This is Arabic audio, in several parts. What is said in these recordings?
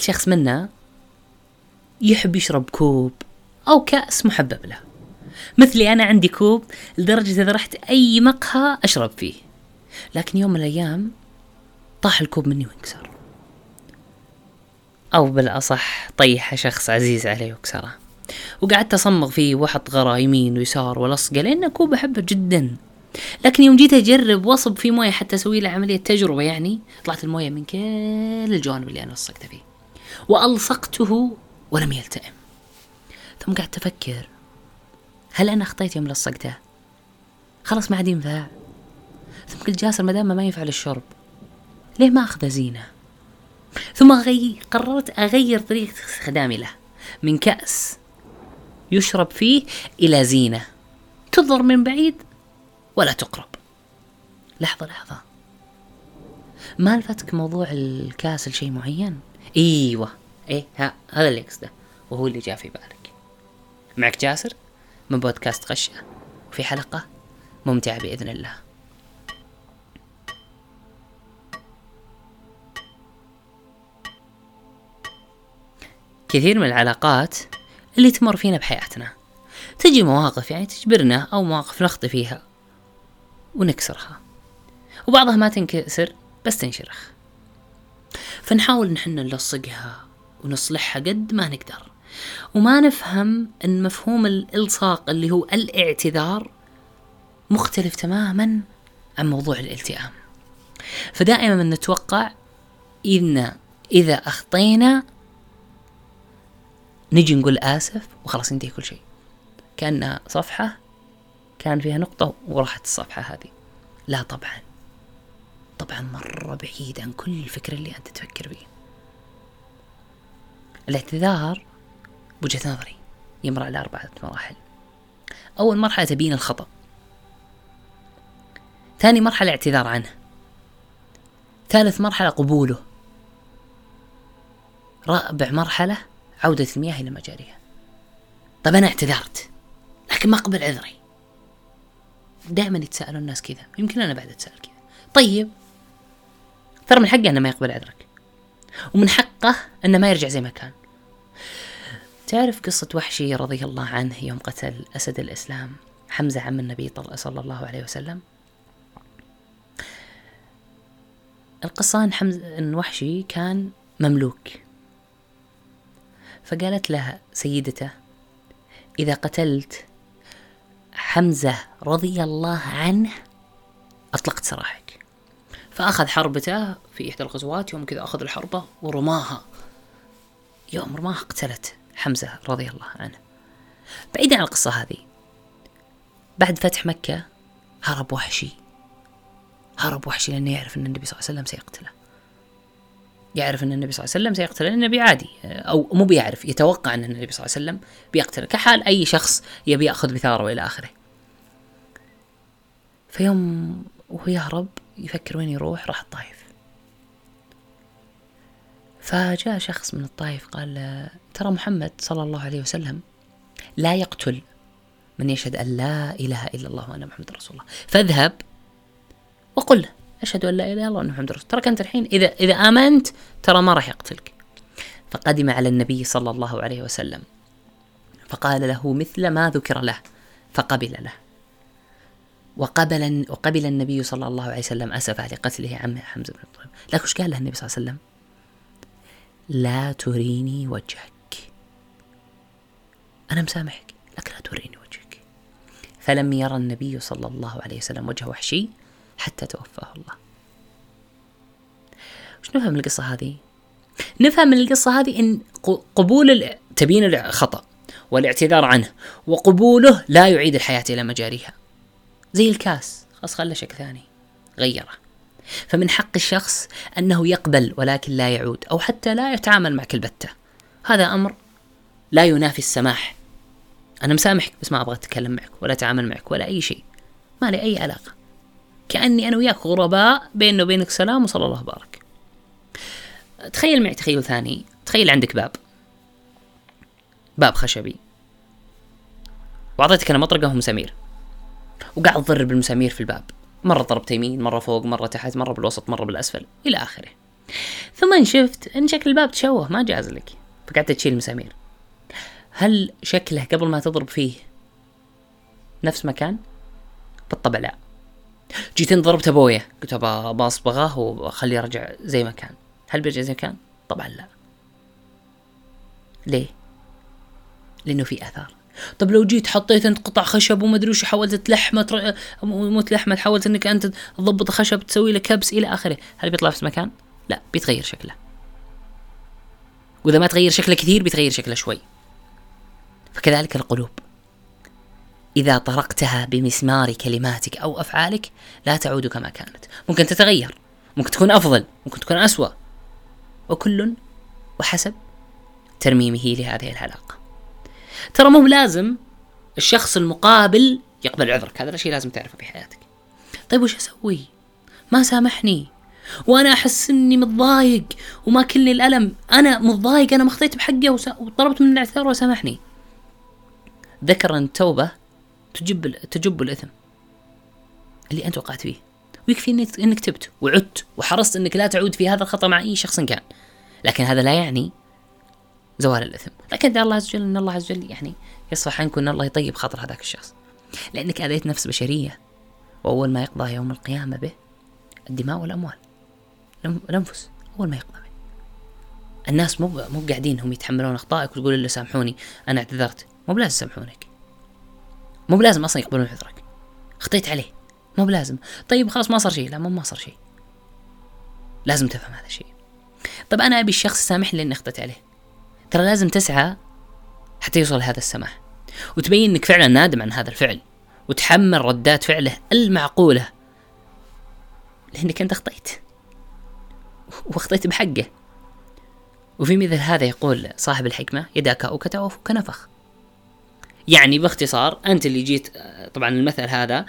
كل شخص منا يحب يشرب كوب. أو كأس محبب له. مثلي أنا عندي كوب لدرجة إذا رحت أي مقهى أشرب فيه. لكن يوم من الأيام طاح الكوب مني وانكسر. أو بالأصح طيح شخص عزيز علي وكسره وقعدت أصمغ فيه وأحط غرا يمين ويسار ولصقة لأنه كوب أحبه جدا. لكن يوم جيت أجرب وأصب فيه موية حتى أسوي له عملية تجربة يعني طلعت الموية من كل الجوانب اللي أنا لصقته فيه. وألصقته ولم يلتئم ثم قعدت أفكر هل أنا أخطيت يوم لصقته؟ خلاص ما عاد ينفع ثم قلت جاسر ما دام ما ينفع للشرب ليه ما أخذه زينة؟ ثم أغير قررت أغير طريقة استخدامي له من كأس يشرب فيه إلى زينة تنظر من بعيد ولا تقرب لحظة لحظة ما لفتك موضوع الكاس لشيء معين؟ إيوه. إيه ها هذا اللي قصده وهو اللي جاء في بالك. معك جاسر؟ من بودكاست غشة. وفي حلقة ممتعة بإذن الله. كثير من العلاقات اللي تمر فينا بحياتنا تجي مواقف يعني تجبرنا أو مواقف نخطي فيها ونكسرها وبعضها ما تنكسر بس تنشرخ. فنحاول نحن نلصقها ونصلحها قد ما نقدر. وما نفهم إن مفهوم الإلصاق اللي هو الاعتذار مختلف تماما عن موضوع الالتئام. فدائما نتوقع إن إذا أخطينا نجي نقول آسف وخلاص ينتهي كل شيء. كانها صفحة كان فيها نقطة وراحت الصفحة هذه. لا طبعا. طبعا مرة بعيد عن كل الفكر اللي أنت تفكر فيه. الاعتذار بوجهة نظري يمر على أربعة مراحل. أول مرحلة تبين الخطأ. ثاني مرحلة اعتذار عنه. ثالث مرحلة قبوله. رابع مرحلة عودة المياه إلى مجاريها. طب أنا اعتذرت لكن ما أقبل عذري. دائما يتساءلون الناس كذا يمكن أنا بعد أتساءل كذا. طيب ترى من حقه إنه ما يقبل عذرك. ومن حقه إنه ما يرجع زي ما كان. تعرف قصة وحشي رضي الله عنه يوم قتل أسد الإسلام حمزة عم النبي صلى الله عليه وسلم؟ القصة أن حمزة أن وحشي كان مملوك. فقالت له سيدته إذا قتلت حمزة رضي الله عنه أطلقت سراحك فأخذ حربته في إحدى الغزوات يوم كذا أخذ الحربة ورماها. يوم رماها قتلت حمزة رضي الله عنه. بعيدا عن القصة هذه بعد فتح مكة هرب وحشي. هرب وحشي لأنه يعرف أن النبي صلى الله عليه وسلم سيقتله. يعرف أن النبي صلى الله عليه وسلم سيقتله النبي عادي. أو مو بيعرف يتوقع أن النبي صلى الله عليه وسلم بيقتله. كحال أي شخص يبي يأخذ بثارة وإلى آخره. فيوم وهو يهرب يفكر وين يروح راح الطايف فجاء شخص من الطائف قال ترى محمد صلى الله عليه وسلم لا يقتل من يشهد أن لا إله إلا الله وأن محمد رسول الله. فاذهب وقل له أشهد أن لا إله إلا الله وأن محمد رسول الله. ترى أنت الحين إذا إذا آمنت ترى ما راح يقتلك. فقدم على النبي صلى الله عليه وسلم فقال له مثل ما ذكر له فقبل له. وقبل وقبل النبي صلى الله عليه وسلم اسفه لقتله عمه حمزة بن الطيب لكن وش قال له النبي صلى الله عليه وسلم؟ لا تريني وجهك. أنا مسامحك لكن لا تريني وجهك. فلم يرى النبي صلى الله عليه وسلم وجه وحشي حتى توفاه الله. وش نفهم من القصة هذه؟ نفهم من القصة هذه إن قبول تبيين الخطأ والاعتذار عنه وقبوله لا يعيد الحياة إلى مجاريها. زي الكاس. خلاص خله شكل ثاني. غيره. فمن حق الشخص أنه يقبل ولكن لا يعود أو حتى لا يتعامل معك البتة هذا أمر لا ينافي السماح. أنا مسامحك بس ما أبغى أتكلم معك ولا أتعامل معك ولا أي شيء. ما لي أي علاقة. كأني أنا وياك غرباء بيننا وبينك سلام وصلى الله بارك تخيل معي تخيل ثاني. تخيل عندك باب. باب خشبي. وأعطيتك أنا مطرقة ومسامير وقاعد تضرب المسامير في الباب. مرة ضربت يمين مرة فوق مرة تحت مرة بالوسط مرة بالأسفل إلى آخره. ثم شفت إن شكل الباب تشوه ما جاز لك. فقعدت تشيل المسامير. هل شكله قبل ما تضرب فيه نفس مكان؟ بالطبع لا. جيت ضربت أبويا. قلت ابى أصبغه وأخليه يرجع زي ما كان. هل بيرجع زي ما كان؟ طبعا لا. ليه؟ لأنه في آثار. طب لو جيت حطيت انت قطع خشب وما أدري وش حاولت تلحمة مو تلحمة حاولت إنك أنت تضبط خشب تسوي له كبس إلى آخره هل بيطلع في مكان؟ لا بيتغير شكله. وإذا ما تغير شكله كثير بيتغير شكله شوي. فكذلك القلوب. إذا طرقتها بمسمار كلماتك أو أفعالك لا تعود كما كانت. ممكن تتغير ممكن تكون أفضل ممكن تكون أسوأ. وكل وحسب ترميمه لهذه العلاقة ترى مو لازم الشخص المقابل يقبل عذرك هذا الشيء لازم تعرفه في حياتك. طيب وش أسوي؟ ما سامحني. وأنا أحس إني متضايق وما كلني الألم. أنا متضايق أنا ما أخطيت بحقه وطلبت منه الاعتذار وسامحني. ذكر ان التوبه تجب تجب الإثم اللي أنت وقعت فيه. ويكفي انك تبت وعدت وحرصت إنك لا تعود في هذا الخطأ مع أي شخص كان. لكن هذا لا يعني زوال الإثم. لكن الله عز وجل إن الله عز وجل يعني يصفح عنك ان الله يطيب خاطر هذاك الشخص. لأنك أذيت نفس بشرية. وأول ما يقضى يوم القيامة به الدماء والأموال. الأنفس أول ما يقضى به. الناس مو مو قاعدين هم يتحملون أخطائك وتقول له سامحوني أنا اعتذرت. مو بلازم يسامحونك. مو بلازم أصلا يقبلون عذرك. خطيت عليه. مو بلازم. طيب خلاص ما صار شيء. لا مو ما صار شيء. لازم تفهم هذا الشيء. طب أنا أبي الشخص يسامحني لأني اخطيت عليه. ترى لازم تسعى حتى يوصل لهذا السماح. وتبين إنك فعلا نادم عن هذا الفعل وتحمل ردات فعله المعقولة. لأنك أنت اخطيت واخطيت بحقه. وفي مثل هذا يقول صاحب الحكمة يداك أوكتا وفك نفخ يعني باختصار أنت اللي جيت طبعا المثل هذا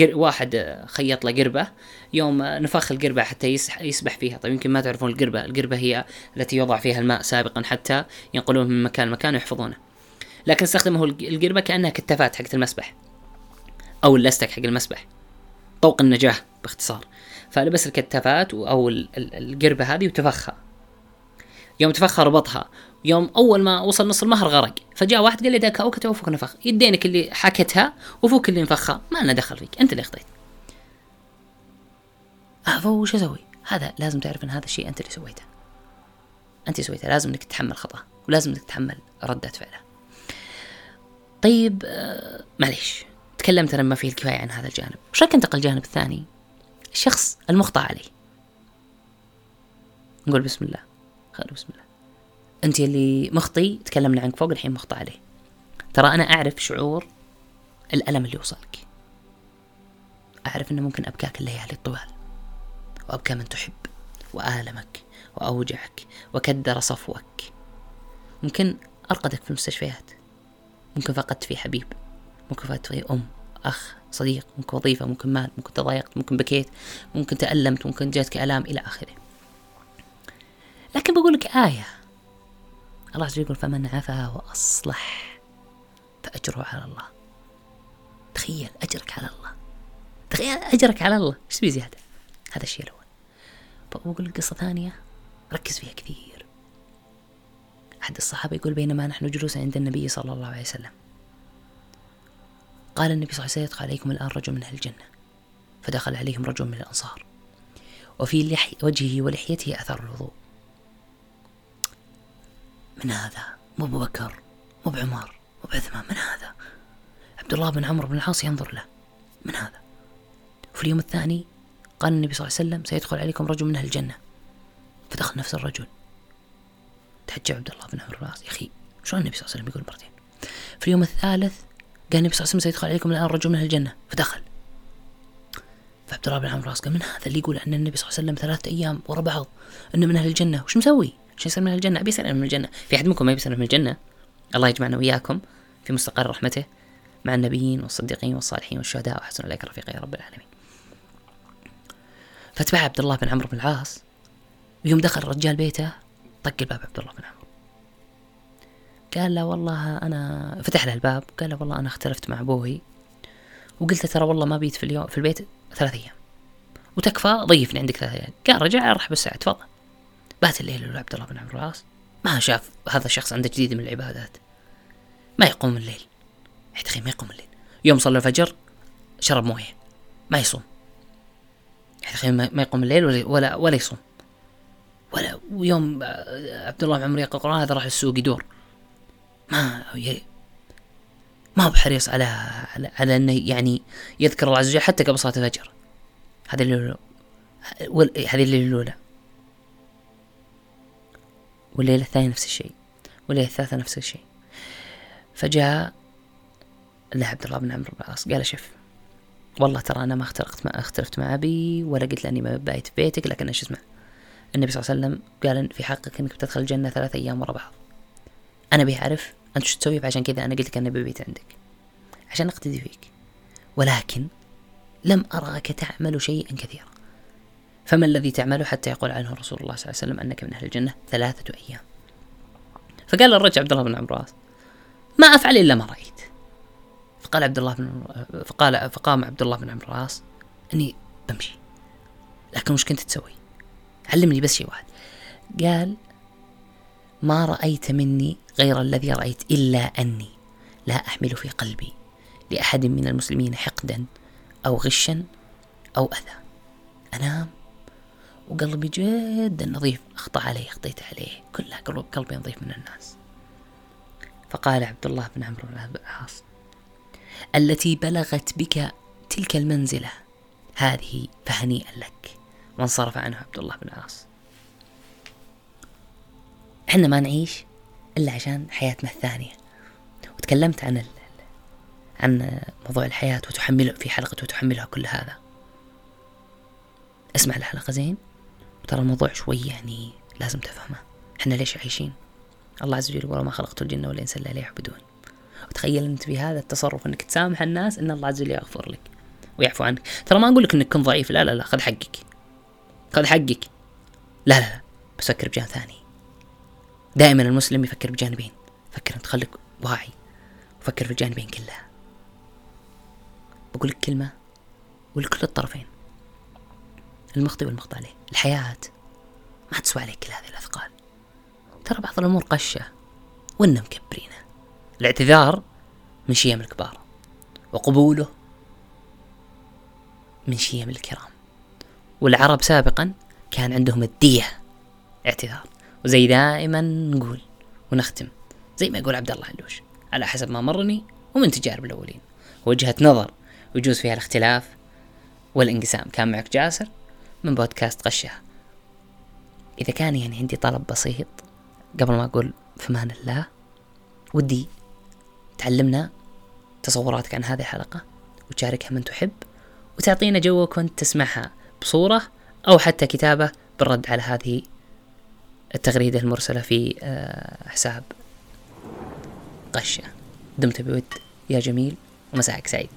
واحد خيط له قربة يوم نفخ القربة حتى يسبح فيها. طيب يمكن ما تعرفون القربة القربة هي التي يوضع فيها الماء سابقا حتى ينقلوه من مكان لمكان ويحفظونه. لكن استخدمه القربة كأنها كتافات حقت المسبح أو الأستك حق المسبح طوق النجاة باختصار. فلبس الكتافات أو القربة هذه وتفخها يوم تفخر ربطها يوم أول ما وصل نص المهر غرق. فجاء واحد قال لي ذاك اوكتا وفوك نفخ. يدينك اللي حكتها وفوك اللي نفخها. ما لنا دخل فيك. أنت اللي اخطيت. فهو وش أسوي؟ هذا لازم تعرف إن هذا الشيء أنت اللي سويته. أنت سويته. لازم إنك تتحمل خطأ. ولازم إنك تتحمل ردة فعله. طيب آه معليش. تكلمت أنا ما فيه الكفاية عن هذا الجانب. وش رايك أنتقل الجانب الثاني؟ الشخص المخطئ عليه نقول بسم الله. خلوا بسم الله. أنت اللي مخطي تكلمنا عنك فوق الحين مخطئ عليه ترى أنا أعرف شعور الألم اللي وصلك. أعرف إنه ممكن أبكاك الليالي الطوال. وأبكى من تحب وآلمك وأوجعك وكدر صفوك. ممكن أرقدك في المستشفيات. ممكن فقدت في حبيب. ممكن فقدت في أم أخ صديق. ممكن وظيفة ممكن مال ممكن تضايقت ممكن بكيت ممكن تألمت ممكن جاتك الام إلى آخره. لكن بقول لك آية. الله عز وجل يقول فمن عفا وأصلح فأجره على الله. تخيل أجرك على الله. تخيل أجرك على الله. إيش تبي زيادة؟ هذا الشيء الأول. بقول لك قصة ثانية. ركز فيها كثير. أحد الصحابة يقول بينما نحن جلوس عند النبي صلى الله عليه وسلم. قال النبي صلى الله عليه وسلم عليكم الآن رجل من أهل الجنة. فدخل عليهم رجل من الأنصار. وفي وجهه ولحيته أثر الوضوء. من هذا؟ مو أبو بكر مو بعمر مو بعثمان من هذا؟ عبد الله بن عمرو بن العاص ينظر له من هذا؟ وفي اليوم الثاني قال النبي صلى الله عليه وسلم سيدخل عليكم رجل من أهل الجنة. فدخل نفس الرجل. تحجب عبد الله بن عمرو بن العاص. يا أخي شلون النبي صلى الله عليه وسلم يقول مرتين؟ في اليوم الثالث قال النبي صلى الله عليه وسلم سيدخل عليكم الآن رجل من أهل الجنة. فدخل. فعبد الله بن عمرو بن العاص قال من هذا اللي يقول أن النبي صلى الله عليه وسلم ثلاثة أيام ورا بعض أنه من أهل الجنة؟ وش مسوي؟ عشان يصير من الجنة؟ أبي يسأل من الجنة. في أحد منكم ما يبي من الجنة؟ الله يجمعنا وإياكم في مستقر رحمته مع النبيين والصديقين والصالحين والشهداء وحسن أولئك رفيقا يا رب العالمين. فتبع عبد الله بن عمرو بن العاص. ويوم دخل الرجال بيته طق الباب عبد الله بن عمرو. قال له والله أنا فتح له الباب قال له والله أنا اختلفت مع أبوي. وقلت ترى والله ما بيت في اليوم في البيت ثلاث أيام. وتكفى ضيفني عندك ثلاث أيام. قال رجع رحب بالساعة تفضل. بات الليل عبد الله بن العاص. ما شاف هذا الشخص عنده جديد من العبادات. ما يقوم الليل. يا أخي ما يقوم الليل. يوم صلى الفجر شرب موية. ما يصوم. يا ما يقوم الليل ولا ولا, ولا يصوم. ولا ويوم عبد الله بن عمرو يقرأ القرآن هذا راح السوق يدور. ما ما هو بحريص على على, على أنه يعني يذكر الله عز وجل حتى قبل صلاة الفجر. هذه الليلة هذه الليلة الأولى. والليلة الثانية نفس الشيء. والليلة الثالثة نفس الشيء. فجاء له عبد الله بن عمرو بن العاص قال شوف والله ترى أنا ما اختلفت مع اختلفت مع أبي ولا قلت له أني ما بايت في بيتك لكن إيش اسمع النبي صلى الله عليه وسلم قال في حقك إنك بتدخل الجنة ثلاث أيام ورا بعض. أنا أبي أعرف أنت شو تسوي؟ فعشان كذا أنا قلت لك اني ببيت عندك. عشان أقتدي فيك. ولكن لم أراك تعمل شيئا كثيرا. فما الذي تعمله حتى يقول عنه رسول الله صلى الله عليه وسلم أنك من أهل الجنة ثلاثة أيام. فقال الرجل عبد الله بن عمرو ما أفعل إلا ما رأيت. فقال عبد الله بن فقال فقام عبد الله بن العاص أني بمشي لكن وش كنت تسوي؟ علمني بس شيء واحد. قال ما رأيت مني غير الذي رأيت إلا أني لا أحمل في قلبي لأحد من المسلمين حقدا أو غشا أو أذى. أنام وقلبي جدا نظيف. أخطأ عليه أخطيت عليه. كلها قلبي نظيف من الناس. فقال عبد الله بن عمرو بن العاص التي بلغت بك تلك المنزلة هذه فهنيئا لك. وانصرف عنه عبد الله بن العاص إحنا ما نعيش إلا عشان حياتنا الثانية. وتكلمت عن ال... عن موضوع الحياة وتحمله في حلقة وتحملها كل هذا. اسمع الحلقة زين. وترى الموضوع شوي يعني لازم تفهمه. إحنا ليش عايشين؟ الله عز وجل وما خلقت الجن والإنس إلا ليعبدون. وتخيل أنت بهذا التصرف أنك تسامح الناس أن الله عز وجل يغفر لك ويعفو عنك. ترى ما أقول لك أنك كن ضعيف. لا لا لا خذ حقك. خذ حقك. لا لا لا بس فكر بجانب ثاني. دائما المسلم يفكر بجانبين. فكر أنت خليك واعي. وفكر في الجانبين كلها. بقول لك كلمة ولكل الطرفين. المخطئ والمخطئ عليه. الحياة. ما تسوى عليك كل هذه الأثقال. ترى بعض الأمور قشة. وإنهم مكبرينه. الاعتذار من شيم الكبار. وقبوله من شيم الكرام. والعرب سابقا كان عندهم الدية. اعتذار. وزي دائما نقول ونختم. زي ما يقول عبد الله علوش على حسب ما مرني ومن تجارب الأولين. وجهة نظر. ويجوز فيها الاختلاف والانقسام. كان معك جاسر. من بودكاست قشة إذا كان يعني عندي طلب بسيط قبل ما أقول في مان الله ودي تعلمنا تصوراتك عن هذه الحلقة وتشاركها من تحب وتعطينا جوك وأنت تسمعها بصورة أو حتى كتابة بالرد على هذه التغريدة المرسلة في آه، حساب قشة دمت بود يا جميل ومساءك سعيد.